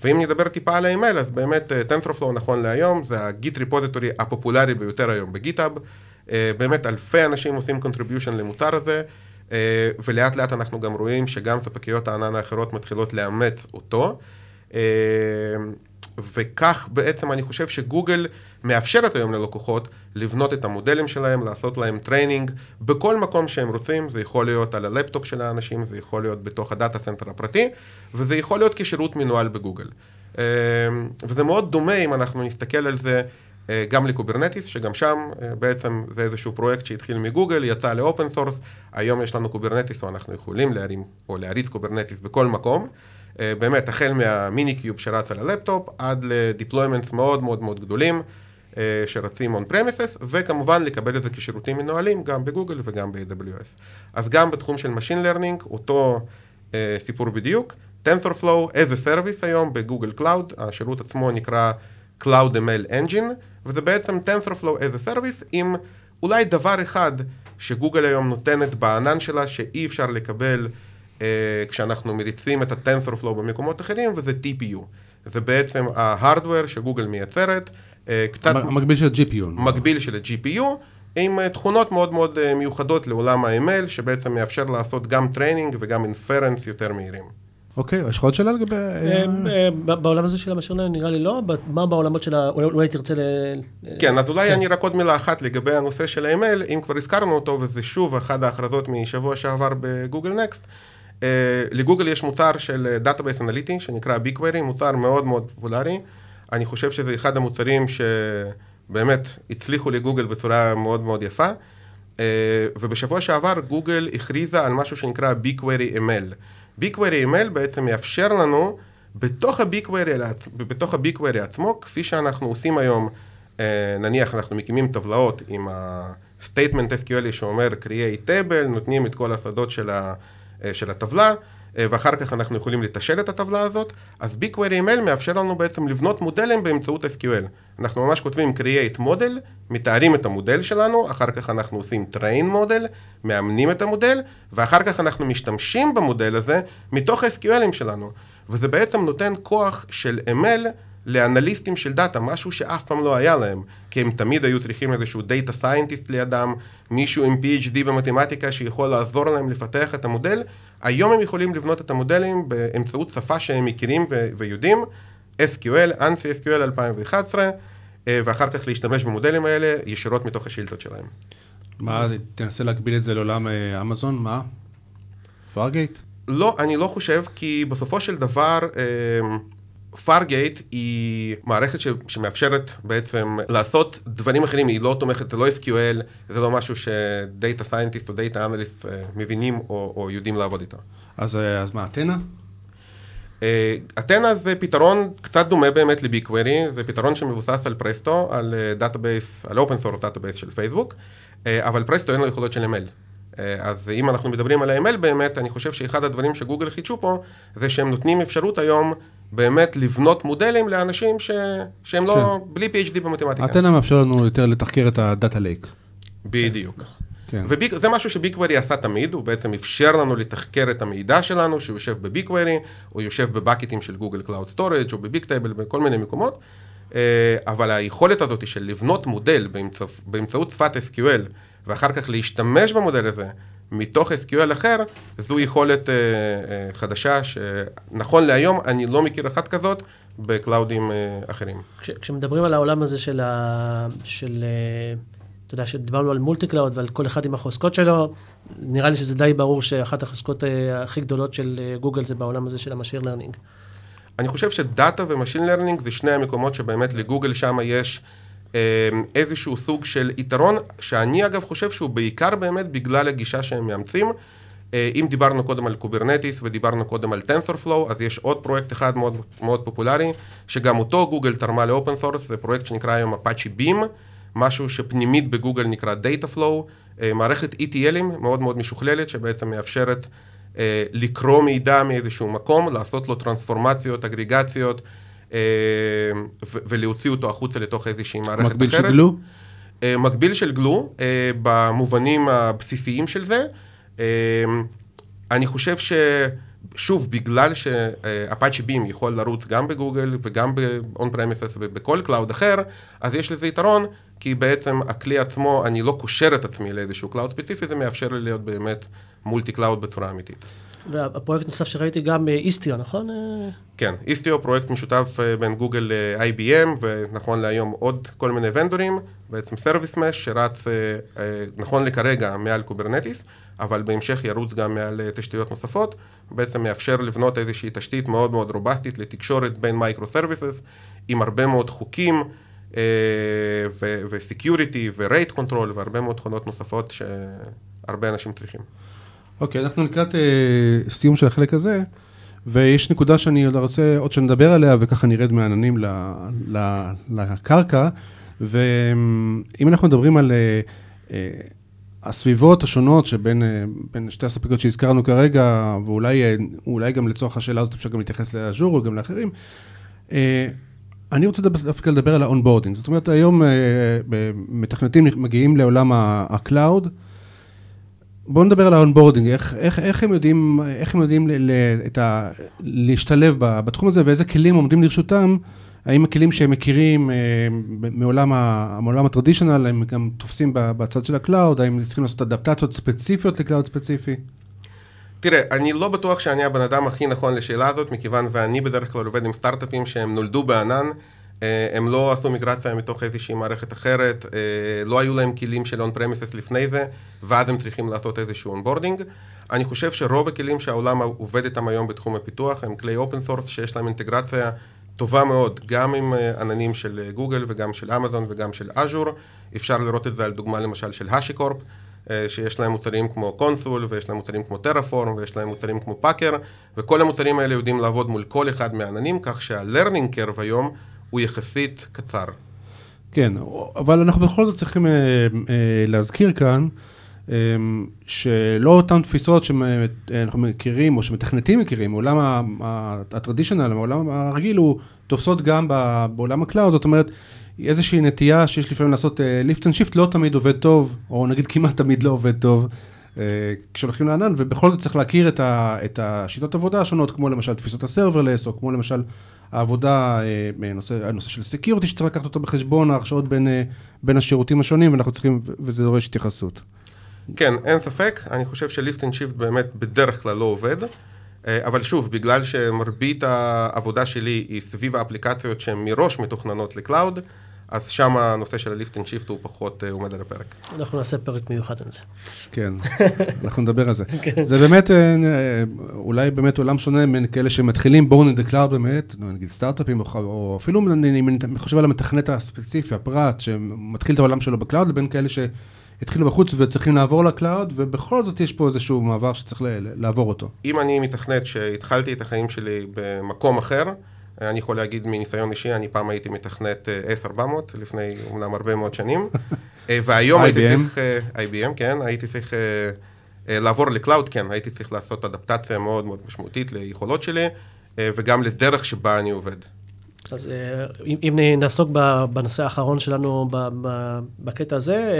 ואם נדבר טיפה על ה-ML, אז באמת אה, TensorFlow נכון להיום, זה ה Git repository הפופולרי ביותר היום ב GitHub. אה, באמת אלפי אנשים עושים contribution למוצר הזה, אה, ולאט לאט אנחנו גם רואים שגם ספקיות הענן האחרות מתחילות לאמץ אותו. וכך בעצם אני חושב שגוגל מאפשרת היום ללקוחות לבנות את המודלים שלהם, לעשות להם training בכל מקום שהם רוצים, זה יכול להיות על הלפטופ של האנשים, זה יכול להיות בתוך ה data center הפרטי, וזה יכול להיות כשירות מנוהל בגוגל. אמ, וזה מאוד דומה אם אנחנו נסתכל על זה אה, גם ל Kubernetes, שגם שם אה, בעצם זה איזשהו פרויקט שהתחיל מגוגל, יצא ל open source, היום יש לנו Kubernetes, או אנחנו יכולים להרים או להריץ Kubernetes בכל מקום. אה, באמת, החל מה Minikube שרץ על הלפטופ, עד ל deployments מאוד מאוד מאוד גדולים אה, שרצים on premises, וכמובן לקבל את זה כשירותים מנוהלים גם בגוגל וגם ב-AWS. אז גם בתחום של Machine Learning, אותו אה, סיפור בדיוק, TensorFlow as a Service היום בגוגל Cloud, השירות עצמו נקרא Cloud ML Engine, וזה בעצם TensorFlow as a Service עם אולי דבר אחד שגוגל היום נותנת בענן שלה שאי אפשר לקבל כשאנחנו מריצים את ה-TensorFlow במקומות אחרים, וזה TPU. זה בעצם ההארדוור שגוגל מייצרת. אה, קצת... מקביל של ה-GPU. מקביל של ה-GPU, עם אה, תכונות מאוד מאוד מיוחדות לעולם ה-ML, שבעצם מאפשר לעשות גם training וגם inference יותר מהירים. אוקיי, יש לך עוד שאלה לגבי... בעולם הזה של ה machine learning נראה לי לא, מה בעולמות של ה... אולי תרצה ל... כן, אז אולי כן. אני רק עוד מילה אחת לגבי הנושא של ה-ML, אם כבר הזכרנו אותו, וזה שוב אחת ההכרזות משבוע שעבר ב Google Next. Uh, לגוגל יש מוצר של database אנליטי שנקרא BigQuery, מוצר מאוד מאוד פופולרי. אני חושב שזה אחד המוצרים שבאמת הצליחו לגוגל בצורה מאוד מאוד יפה. Uh, ובשבוע שעבר גוגל הכריזה על משהו שנקרא BigQuery ML. BigQuery ML בעצם מאפשר לנו בתוך ה-BigQuery, בתוך ה-BigQuery עצמו, כפי שאנחנו עושים היום, נניח אנחנו מקימים טבלאות עם ה-Statement SQL שאומר Create Table, נותנים את כל השדות של ה... אה, של הטבלה, אה, ואחר כך אנחנו יכולים לתשאל את הטבלה הזאת, אז BigQuery ML מאפשר לנו בעצם לבנות מודלים באמצעות SQL. אנחנו ממש כותבים create model, מתארים את המודל שלנו, אחר כך אנחנו עושים train model, מאמנים את המודל, ואחר כך אנחנו משתמשים במודל הזה מתוך ה-SQLים שלנו. וזה בעצם נותן כוח של ML לאנליסטים של data, משהו שאף פעם לא היה להם, כי הם תמיד היו צריכים איזשהו data scientist לידם, מישהו עם PhD במתמטיקה שיכול לעזור להם לפתח את המודל. היום הם יכולים לבנות את המודלים באמצעות שפה שהם מכירים ו- ויודעים, SQL, ANSI SQL 2011, ואחר כך להשתמש במודלים האלה ישירות מתוך השאילתות שלהם. מה, תנסה להקביל את זה לעולם אה, אמזון, מה? פארגייט? לא, אני לא חושב, כי בסופו של דבר, פארגייט היא מערכת ש, שמאפשרת בעצם לעשות דברים אחרים, היא לא תומכת, זה לא SQL, זה לא משהו ש data scientist או data אנליסט מבינים או, או יודעים לעבוד איתו. אז, אה, אז מה, Athena? Athena זה פתרון קצת דומה באמת ל BigQuery, זה פתרון שמבוסס על Presto, על database, על open source database של פייסבוק, אבל Presto אין לו יכולות של ML. אז אם אנחנו מדברים על ה-ML באמת, אני חושב שאחד הדברים שגוגל חידשו פה, זה שהם נותנים אפשרות היום באמת לבנות מודלים לאנשים ש... שהם לא, כן. לא, בלי PhD במתמטיקה. אתנה מאפשר לנו יותר לתחקר את ה data lake. בדיוק. כן. וזה משהו ש BigQuery עשה תמיד, הוא בעצם אפשר לנו לתחקר את המידע שלנו, שהוא יושב ב BigQuery, או יושב בבקטים של Google Cloud Storage או ב Bigtable, בכל מיני מקומות, אבל היכולת הזאת של לבנות מודל באמצעות, באמצעות שפת SQL, ואחר כך להשתמש במודל הזה מתוך SQL אחר, זו יכולת uh, uh, חדשה שנכון להיום אני לא מכיר אחת כזאת בקלאודים uh, אחרים. כש, כשמדברים על העולם הזה של, ה, של אתה יודע, שדיברנו על multi-cloud ועל כל אחד עם החוזקות שלו, נראה לי שזה די ברור שאחת החוזקות הכי גדולות של גוגל זה בעולם הזה של ה machine learning. אני חושב שדאטה ו machine learning זה שני המקומות שבאמת לגוגל שם יש אמ, איזשהו סוג של יתרון, שאני אגב חושב שהוא בעיקר באמת בגלל הגישה שהם מאמצים. אה, אם דיברנו קודם על Kubernetes ודיברנו קודם על TensorFlow, אז יש עוד פרויקט אחד מאוד, מאוד פופולרי, שגם אותו גוגל תרמה ל open source, זה פרויקט שנקרא היום Apache Beam, משהו שפנימית בגוגל נקרא Flume, אה, מערכת ETL ים מאוד מאוד משוכללת, שבעצם מאפשרת אה, לקרוא מידע מאיזשהו מקום, לעשות לו טרנספורמציות, אגריגציות, ולהוציא אותו החוצה לתוך איזושהי מערכת אחרת. מקביל של Glue? אה, מקביל של Glue, אה, במובנים הבסיסיים של זה. אני חושב ש... שוב, בגלל ש Apache Beam יכול לרוץ גם בגוגל וגם ב-on premises ובכל cloud אחר, אז יש לזה יתרון, כי בעצם הכלי עצמו, אני לא קושר את עצמי לאיזשהו cloud ספציפי, זה מאפשר לי להיות באמת multi-cloud בצורה אמיתית. והפרויקט נוסף שראיתי גם Istio, נכון? כן, Istio פרויקט משותף אה, בין גוגל ל-IBM, ונכון להיום עוד כל מיני ונדורים, בעצם service mesh שרץ אה, אה, נכון לכרגע מעל Kubernetes, אבל בהמשך ירוץ גם מעל תשתיות נוספות, בעצם מאפשר לבנות איזושהי תשתית מאוד מאוד רובסטית לתקשורת בין microservices, עם הרבה מאוד חוקים, ו security ו rate control והרבה מאוד תכונות נוספות שהרבה אנשים צריכים. אוקיי, אנחנו לקראת uh, סיום של החלק הזה, ויש נקודה שאני עוד רוצה עוד שנדבר עליה, וככה נרד מהעננים ל, ל, לקרקע, ואם אנחנו מדברים על uh, uh, הסביבות השונות שבין uh, שתי הספקיות שהזכרנו כרגע, ואולי uh, גם לצורך השאלה הזאת אפשר גם להתייחס ל Azure או גם לאחרים, uh, אני רוצה דווקא לדבר על ה onboarding. זאת אומרת, היום מתכנתים מגיעים לעולם ה-cloud, בואו נדבר על ה onboarding, איך, איך, איך הם יודעים, איך הם יודעים ל, ל, ה, להשתלב בתחום הזה ואיזה כלים עומדים לרשותם, האם הכלים שהם מכירים אה, מעולם, מעולם ה traditional, הם גם תופסים בצד של ה cloud, האם צריכים לעשות אדפטציות ספציפיות ל cloud ספציפי? תראה, אני לא בטוח שאני הבן אדם הכי נכון לשאלה הזאת, מכיוון ואני בדרך כלל עובד עם סטארט-אפים שהם נולדו בענן, הם לא עשו מיגרציה מתוך איזושהי מערכת אחרת, אה, לא היו להם כלים של on premises לפני זה, ואז הם צריכים לעשות איזשהו onboarding. אני חושב שרוב הכלים שהעולם עובד איתם היום בתחום הפיתוח הם כלי open source שיש להם אינטגרציה טובה מאוד, גם עם אה, עננים של גוגל וגם של אמזון וגם של אג'ור. אפשר לראות את זה על דוגמה למשל של HashiCorp, שיש להם מוצרים כמו Consul, ויש להם מוצרים כמו Terraform, ויש להם מוצרים כמו Packer, וכל המוצרים האלה יודעים לעבוד מול כל אחד מהעננים, כך שה-learning curve היום הוא יחסית קצר. כן, אבל אנחנו בכל זאת צריכים אה, אה, להזכיר כאן, אה, שלא אותן תפיסות שאנחנו מכירים, או שמתכנתים מכירים, העולם ה traditional, העולם הרגיל, הוא תופסות גם בעולם ה cloud, זאת אומרת, איזושהי נטייה שיש לפעמים לעשות lift and shift, לא תמיד עובד טוב, או נגיד כמעט תמיד לא עובד טוב. כשהולכים לענן, ובכל זאת צריך להכיר את, ה, את השיטות עבודה השונות, כמו למשל תפיסות ה serverless, או כמו למשל העבודה, אה, נושא, הנושא של security שצריך לקחת אותו בחשבון, ההרשאות בין, אה, בין השירותים השונים, ואנחנו צריכים, וזה דורש התייחסות. כן, אין ספק, אני חושב ש lift and shift באמת בדרך כלל לא עובד, אה, אבל שוב, בגלל שמרבית העבודה שלי היא סביב האפליקציות שהן מראש מתוכננות ל cloud, אז שם הנושא של ה lift and shift הוא פחות uh, עומד על הפרק. אנחנו נעשה פרק מיוחד על זה. כן, אנחנו נדבר על זה. כן. זה באמת, אה, אולי באמת עולם שונה בין כאלה שמתחילים born in cloud באמת, נגיד סטארט-אפים, או אפילו אני חושב על המתכנת הספציפי, הפרט, שמתחיל את העולם שלו ב cloud, לבין כאלה שהתחילו בחוץ וצריכים לעבור ל cloud, ובכל זאת יש פה איזשהו מעבר שצריך לעבור אותו. אם אני מתכנת שהתחלתי את החיים שלי במקום אחר, אני יכול להגיד מניסיון אישי, אני פעם הייתי מתכנת S400, אה, לפני אומנם הרבה מאוד שנים, אה, והיום הייתי צריך, אה, IBM, כן, הייתי צריך לעבור לקלאוד, כן, הייתי צריך לעשות אדפטציה מאוד מאוד משמעותית ליכולות שלי, וגם לדרך שבה אני עובד. אז אם נעסוק בנושא האחרון שלנו בקטע הזה,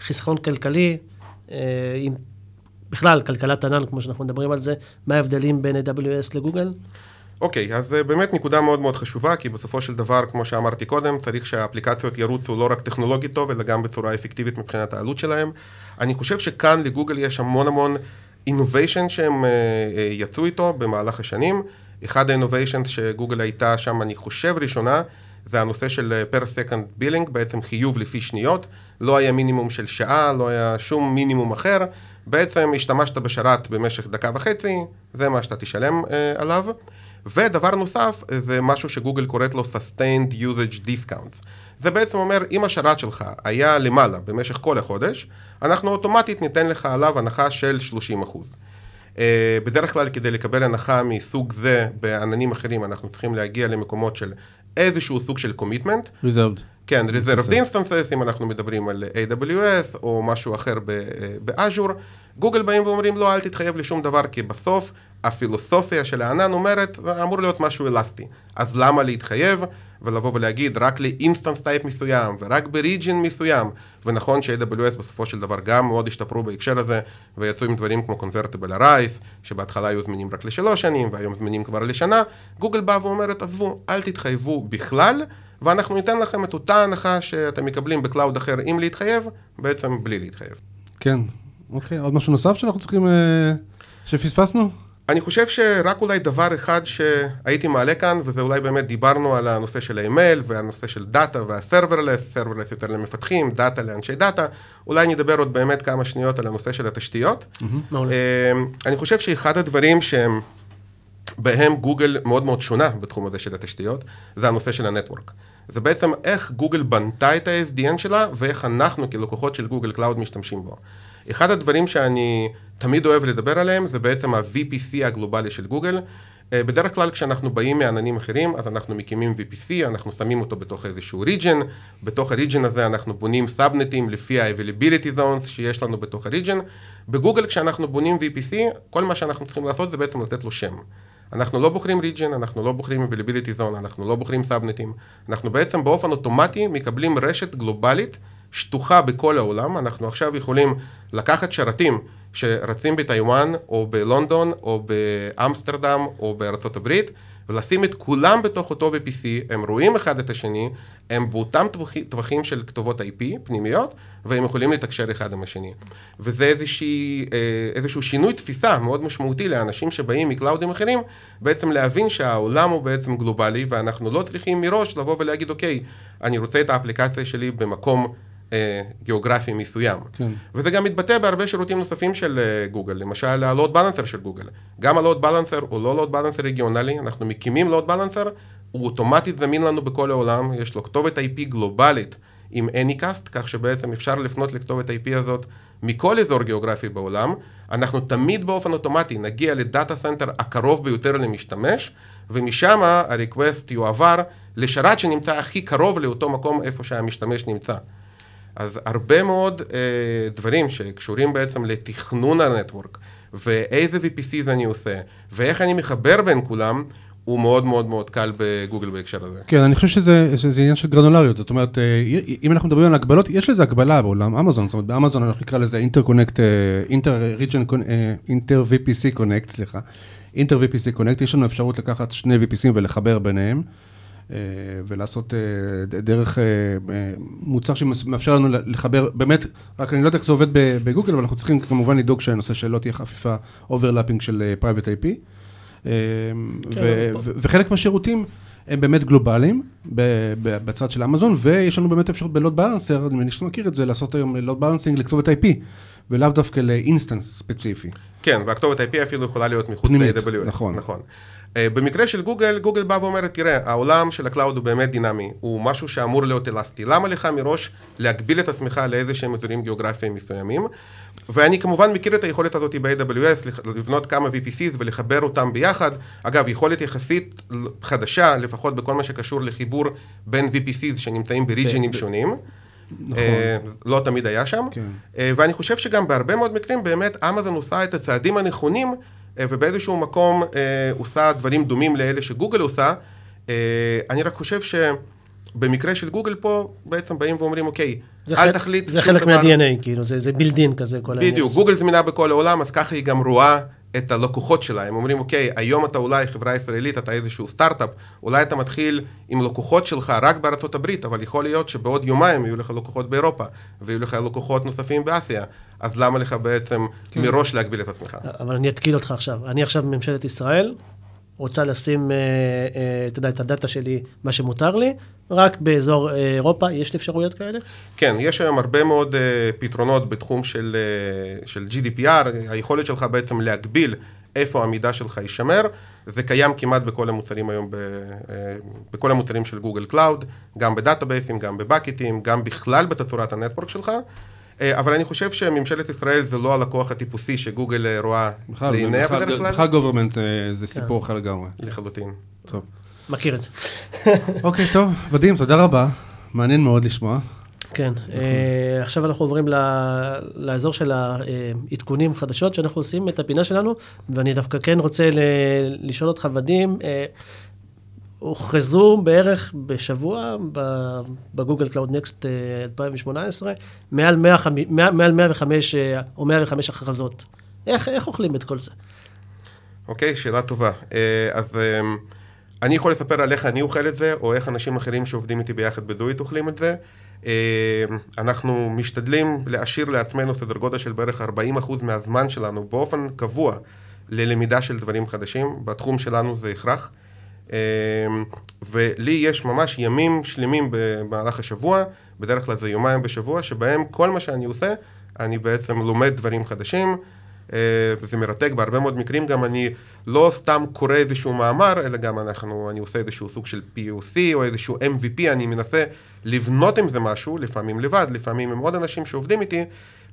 חיסכון כלכלי, עם בכלל, כלכלת ענן, כמו שאנחנו מדברים על זה, מה ההבדלים בין AWS לגוגל? אוקיי, אז אה, באמת נקודה מאוד מאוד חשובה, כי בסופו של דבר, כמו שאמרתי קודם, צריך שהאפליקציות ירוצו לא רק טכנולוגית טוב, אלא גם בצורה אפקטיבית מבחינת העלות שלהם. אני חושב שכאן לגוגל יש המון המון innovation שהם אה, אה, יצאו איתו במהלך השנים. אחד ה-innovation שגוגל הייתה שם, אני חושב, ראשונה, זה הנושא של per second billing, בעצם חיוב לפי שניות. לא היה מינימום של שעה, לא היה שום מינימום אחר. בעצם השתמשת בשרת במשך דקה וחצי, זה מה שאתה תשלם אה, עליו. ודבר נוסף, זה משהו שגוגל קוראת לו Sustained Usage Discounts. זה בעצם אומר, אם השרת שלך היה למעלה במשך כל החודש, אנחנו אוטומטית ניתן לך עליו הנחה של 30%. Uh, אה, בדרך כלל כדי לקבל הנחה מסוג זה בעננים אחרים, אנחנו צריכים להגיע למקומות של איזשהו סוג של commitment. Reserved. כן, Reserved Instances, אם אנחנו מדברים על AWS או משהו אחר ב Azure. גוגל באים ואומרים, לא, אל תתחייב לשום דבר, כי בסוף הפילוסופיה של הענן אומרת, אמור להיות משהו אלסטי. אז למה להתחייב ולבוא ולהגיד רק ל instance type מסוים ורק ב region מסוים? ונכון ש-AWS בסופו של דבר גם מאוד השתפרו בהקשר הזה ויצאו עם דברים כמו convertible RIs, שבהתחלה היו זמינים רק לשלוש שנים והיום זמינים כבר לשנה. גוגל באה ואומרת, עזבו, אל תתחייבו בכלל. ואנחנו ניתן לכם את אותה הנחה שאתם מקבלים ב cloud אחר עם להתחייב, בעצם בלי להתחייב. כן, אוקיי, עוד משהו נוסף שאנחנו צריכים, אה, שפספסנו? אני חושב שרק אולי דבר אחד שהייתי מעלה כאן, וזה אולי באמת דיברנו על הנושא של ה ML והנושא של דאטה וה serverless, serverless יותר למפתחים, דאטה לאנשי דאטה, אולי נדבר עוד באמת כמה שניות על הנושא של התשתיות. Mm-hmm. אני חושב שאחד הדברים שהם, בהם גוגל מאוד מאוד שונה בתחום הזה של התשתיות, זה הנושא של ה-network. זה בעצם איך גוגל בנתה את ה-SDN שלה, ואיך אנחנו כלקוחות של Google Cloud משתמשים בו. אחד הדברים שאני תמיד אוהב לדבר עליהם זה בעצם ה-VPC הגלובלי של גוגל. אה, בדרך כלל כשאנחנו באים מעננים אחרים, אז אנחנו מקימים VPC, אנחנו שמים אותו בתוך איזשהו region, בתוך ה-region הזה אנחנו בונים subnet ים לפי ה-availability zones שיש לנו בתוך ה-region. בגוגל כשאנחנו בונים VPC, כל מה שאנחנו צריכים לעשות זה בעצם לתת לו שם. אנחנו לא בוחרים region, אנחנו לא בוחרים availability zone, אנחנו לא בוחרים סאבנטים, אנחנו בעצם באופן אוטומטי מקבלים רשת גלובלית שטוחה בכל העולם, אנחנו עכשיו יכולים לקחת שרתים שרצים בטיוואן, או בלונדון, או באמסטרדם, או בארצות הברית, ולשים את כולם בתוך אותו VPC, הם רואים אחד את השני, הם באותם טווחים של כתובות IP פנימיות, והם יכולים לתקשר אחד עם השני. וזה איזושהי, אה, איזשהו שינוי תפיסה מאוד משמעותי לאנשים שבאים מ-cloud ים אחרים, בעצם להבין שהעולם הוא בעצם גלובלי, ואנחנו לא צריכים מראש לבוא ולהגיד, אוקיי, אני רוצה את האפליקציה שלי במקום... אה, גיאוגרפי מסוים. כן. וזה גם מתבטא בהרבה שירותים נוספים של אה, גוגל, למשל ה-load balancer של גוגל. גם ה-load balancer הוא לא load balancer רגיונלי, אנחנו מקימים load balancer, הוא אוטומטית זמין לנו בכל העולם, יש לו כתובת IP גלובלית עם Anycast, כך שבעצם אפשר לפנות לכתובת IP הזאת מכל אזור גיאוגרפי בעולם. אנחנו תמיד באופן אוטומטי נגיע ל-data center הקרוב ביותר למשתמש, ומשם ה-request יועבר לשרת שנמצא הכי קרוב לאותו מקום איפה שהמשתמש נמצא. אז הרבה מאוד אה, דברים שקשורים בעצם לתכנון ה-network, ואיזה VPCs אני עושה, ואיך אני מחבר בין כולם, הוא מאוד מאוד מאוד קל בגוגל בהקשר הזה. כן, אני חושב שזה, שזה עניין של גרנולריות, זאת אומרת, אה, אם אנחנו מדברים על הגבלות, יש לזה הגבלה בעולם אמזון, זאת אומרת, באמזון אנחנו נקרא לזה inter connect, inter region, inter VPC connect, סליחה, inter VPC connect, יש לנו אפשרות לקחת שני VPCים ולחבר ביניהם. אה, ולעשות אה, דרך מוצר שמאפשר לנו לחבר, באמת, רק אני לא יודע איך זה עובד בגוגל, אבל אנחנו צריכים כמובן לדאוג שהנושא שלא תהיה חפיפה overlapping של private IP. כן, וחלק מהשירותים הם באמת גלובליים בצד של אמזון, ויש לנו באמת אפשרות ב-load balancer, אני מניח שאתה מכיר את זה, לעשות היום load balancing לכתובת IP, ולאו דווקא ל-instance ספציפי. כן, והכתובת IP אפילו יכולה להיות מחוץ ל-AWS. נכון. נכון. Uh, במקרה של גוגל, גוגל בא ואומרת, תראה, העולם של ה-cloud הוא באמת דינמי, הוא משהו שאמור להיות אלסטי. למה לך מראש להגביל את עצמך לאיזה שהם אזורים גיאוגרפיים מסוימים? ואני כמובן מכיר את היכולת הזאת ב-AWS, לבנות כמה VPCs ולחבר אותם ביחד. אגב, יכולת יחסית חדשה, לפחות בכל מה שקשור לחיבור בין VPCs שנמצאים בריג'ינים שונים. נכון. לא תמיד היה שם. כן. ואני חושב שגם בהרבה מאוד מקרים באמת אמזון עושה את הצעדים הנכונים ובאיזשהו מקום עושה דברים דומים לאלה שגוגל עושה. אני רק חושב שבמקרה של גוגל פה בעצם באים ואומרים אוקיי, אל חלק, תחליט זה חלק מה-DNA, כאילו, זה, זה בילדין כזה, כל העניין. בדיוק, גוגל זמינה בכל העולם, אז ככה היא גם רואה את הלקוחות שלה. הם אומרים, אוקיי, היום אתה אולי חברה ישראלית, אתה איזשהו סטארט-אפ, אולי אתה מתחיל עם לקוחות שלך רק בארצות הברית, אבל יכול להיות שבעוד יומיים יהיו לך לקוחות באירופה, ויהיו לך לקוחות נוספים באסיה, אז למה לך בעצם כן. מראש להגביל את עצמך? אבל אני אתקיל אותך עכשיו. אני עכשיו בממשלת ישראל, רוצה לשים, אה, אה, אתה יודע, את הדאטה שלי, מה שמותר לי, רק באזור אה, אירופה, יש אפשרויות כאלה? כן, יש היום הרבה מאוד פתרונות בתחום של, של GDPR, היכולת שלך בעצם להגביל איפה המידע שלך יישמר, זה קיים כמעט בכל המוצרים היום, ב, בכל המוצרים של Google Cloud, גם ב-database ים, גם ב-bucket ים, גם בכלל בתצורת ה-network שלך. אה, אבל אני חושב שממשלת ישראל זה לא הלקוח הטיפוסי שגוגל אה, רואה לעיניה בדרך כלל. בכלל government זה כן. סיפור אחר לגמרי. לחלוטין. טוב. מכיר את זה. אוקיי, טוב, ודים, תודה רבה. מעניין מאוד לשמוע. כן, עכשיו אנחנו עוברים לאזור של העדכונים חדשות שאנחנו עושים את הפינה שלנו, ואני דווקא כן רוצה לשאול אותך, ודים, הוכרזו בערך בשבוע ב-Google Cloud Next 2018, מעל, 100, מעל 105 אה, או 105 הכרזות. איך, איך אוכלים את כל זה? אוקיי, okay, שאלה טובה. אה, אז אה, אני יכול לספר על איך אני אוכל את זה, או איך אנשים אחרים שעובדים איתי ביחד בדואיט אוכלים את זה. אנחנו משתדלים להשאיר לעצמנו סדר גודל של בערך 40% מהזמן שלנו באופן קבוע ללמידה של דברים חדשים. בתחום שלנו זה הכרח. אמ, ולי יש ממש ימים שלמים במהלך השבוע, בדרך כלל זה יומיים בשבוע, שבהם כל מה שאני עושה, אני בעצם לומד דברים חדשים. אה, זה מרתק, בהרבה מאוד מקרים גם אני לא סתם קורא איזשהו מאמר, אלא גם אנחנו, אני עושה איזשהו סוג של POC או איזשהו MVP, אני מנסה לבנות עם זה משהו, לפעמים לבד, לפעמים עם עוד אנשים שעובדים איתי,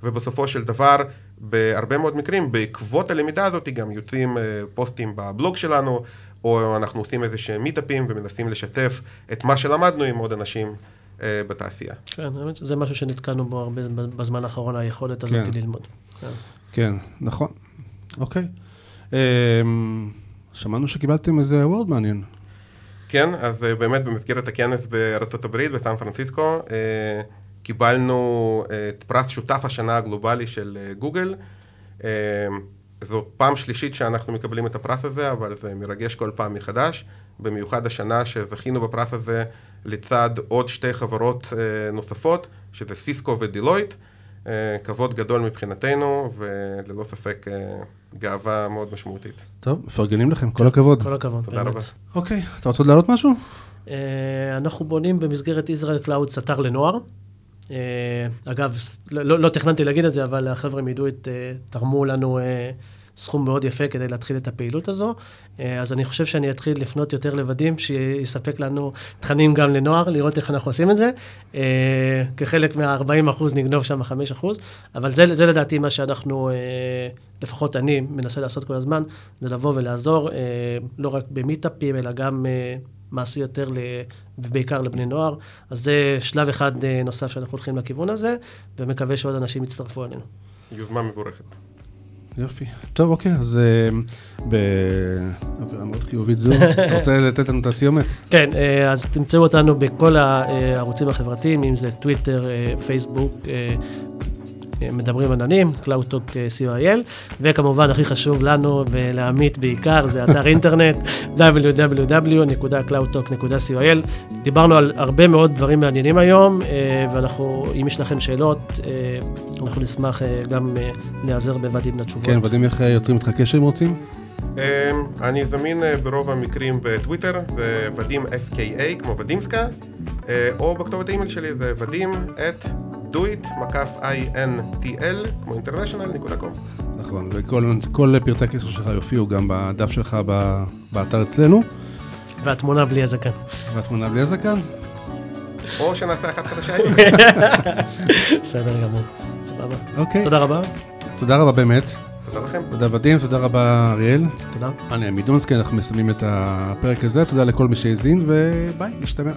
ובסופו של דבר, בהרבה מאוד מקרים, בעקבות הלמידה הזאת גם יוצאים אה, פוסטים בבלוג שלנו, או אנחנו עושים איזה שהם מיטאפים ומנסים לשתף את מה שלמדנו עם עוד אנשים אה, בתעשייה. כן, האמת שזה משהו שנתקענו בו הרבה בזמן האחרון, היכולת הזאת כן. ללמוד. כן. כן, נכון. אוקיי. אה, שמענו שקיבלתם איזה וורד מעניין. כן, אז אה, באמת במסגרת הכנס בארצות הברית, בסן פרנסיסקו, אה, קיבלנו אה, את פרס שותף השנה הגלובלי של אה, גוגל. זו פעם שלישית שאנחנו מקבלים את הפרס הזה, אבל זה מרגש כל פעם מחדש. במיוחד השנה שזכינו בפרס הזה לצד עוד שתי חברות אה, נוספות, שזה סיסקו ודלויט. אה, כבוד גדול מבחינתנו, וללא ספק אה, גאווה מאוד משמעותית. טוב, מפרגנים לכם, כל הכבוד. כל הכבוד, תודה רבה. אוקיי, אתה רוצה להעלות משהו? אנחנו בונים במסגרת ישראל קלאוד סטאר לנוער. אגב, לא, לא, לא תכננתי להגיד את זה, אבל החבר'ה מדלויט תרמו לנו סכום מאוד יפה כדי להתחיל את הפעילות הזו. אה, אז אני חושב שאני אתחיל לפנות יותר לודים, שיספק לנו תכנים גם לנוער, לראות איך אנחנו עושים את זה. אה, כחלק מה-40 אחוז נגנוב שם 5 אחוז, אבל זה, זה לדעתי מה שאנחנו, אה, לפחות אני מנסה לעשות כל הזמן, זה לבוא ולעזור, לא רק במיטאפים, אלא גם מעשי יותר, ובעיקר לבני נוער. אז זה שלב אחד נוסף שאנחנו הולכים לכיוון הזה, ומקווה שעוד אנשים יצטרפו אלינו. יוזמה מבורכת. יופי. טוב, אוקיי, אז אה, באווירה מאוד חיובית זו, אתה רוצה לתת לנו את הסיומת? כן, אה, אז תמצאו אותנו בכל הערוצים החברתיים, אם זה טוויטר, אה, פייסבוק, אה, אה, מדברים עננים, CloudTalk אה, co.il, וכמובן, הכי חשוב לנו ולעמית בעיקר, זה אתר אינטרנט www.cloudtalk.co.il. דיברנו על הרבה מאוד דברים מעניינים היום, אה, ואנחנו, אם יש לכם שאלות, אה, אנחנו נשמח גם להיעזר בוואדים לתשובות. כן, ודים איך יוצרים איתך קשר אם רוצים? אמ, אני זמין ברוב המקרים בטוויטר, זה ודים SKA, כמו ודימסקה, או בכתובת האימייל שלי זה ודים את doit, מקף intl, כמו international.com. נכון, וכל פרטי הקשר שלך יופיעו גם בדף שלך ב- באתר אצלנו, והתמונה בלי הזקן. והתמונה בלי הזקן. או שנעשה אחת חדשה. בסדר גמור, סבבה. אוקיי, תודה רבה. תודה רבה באמת. תודה לכם. תודה ודים, תודה רבה אריאל. תודה. אני עמידונסקי, אנחנו מסיימים את הפרק הזה, תודה לכל מי שהאזין, וביי, נשתמע.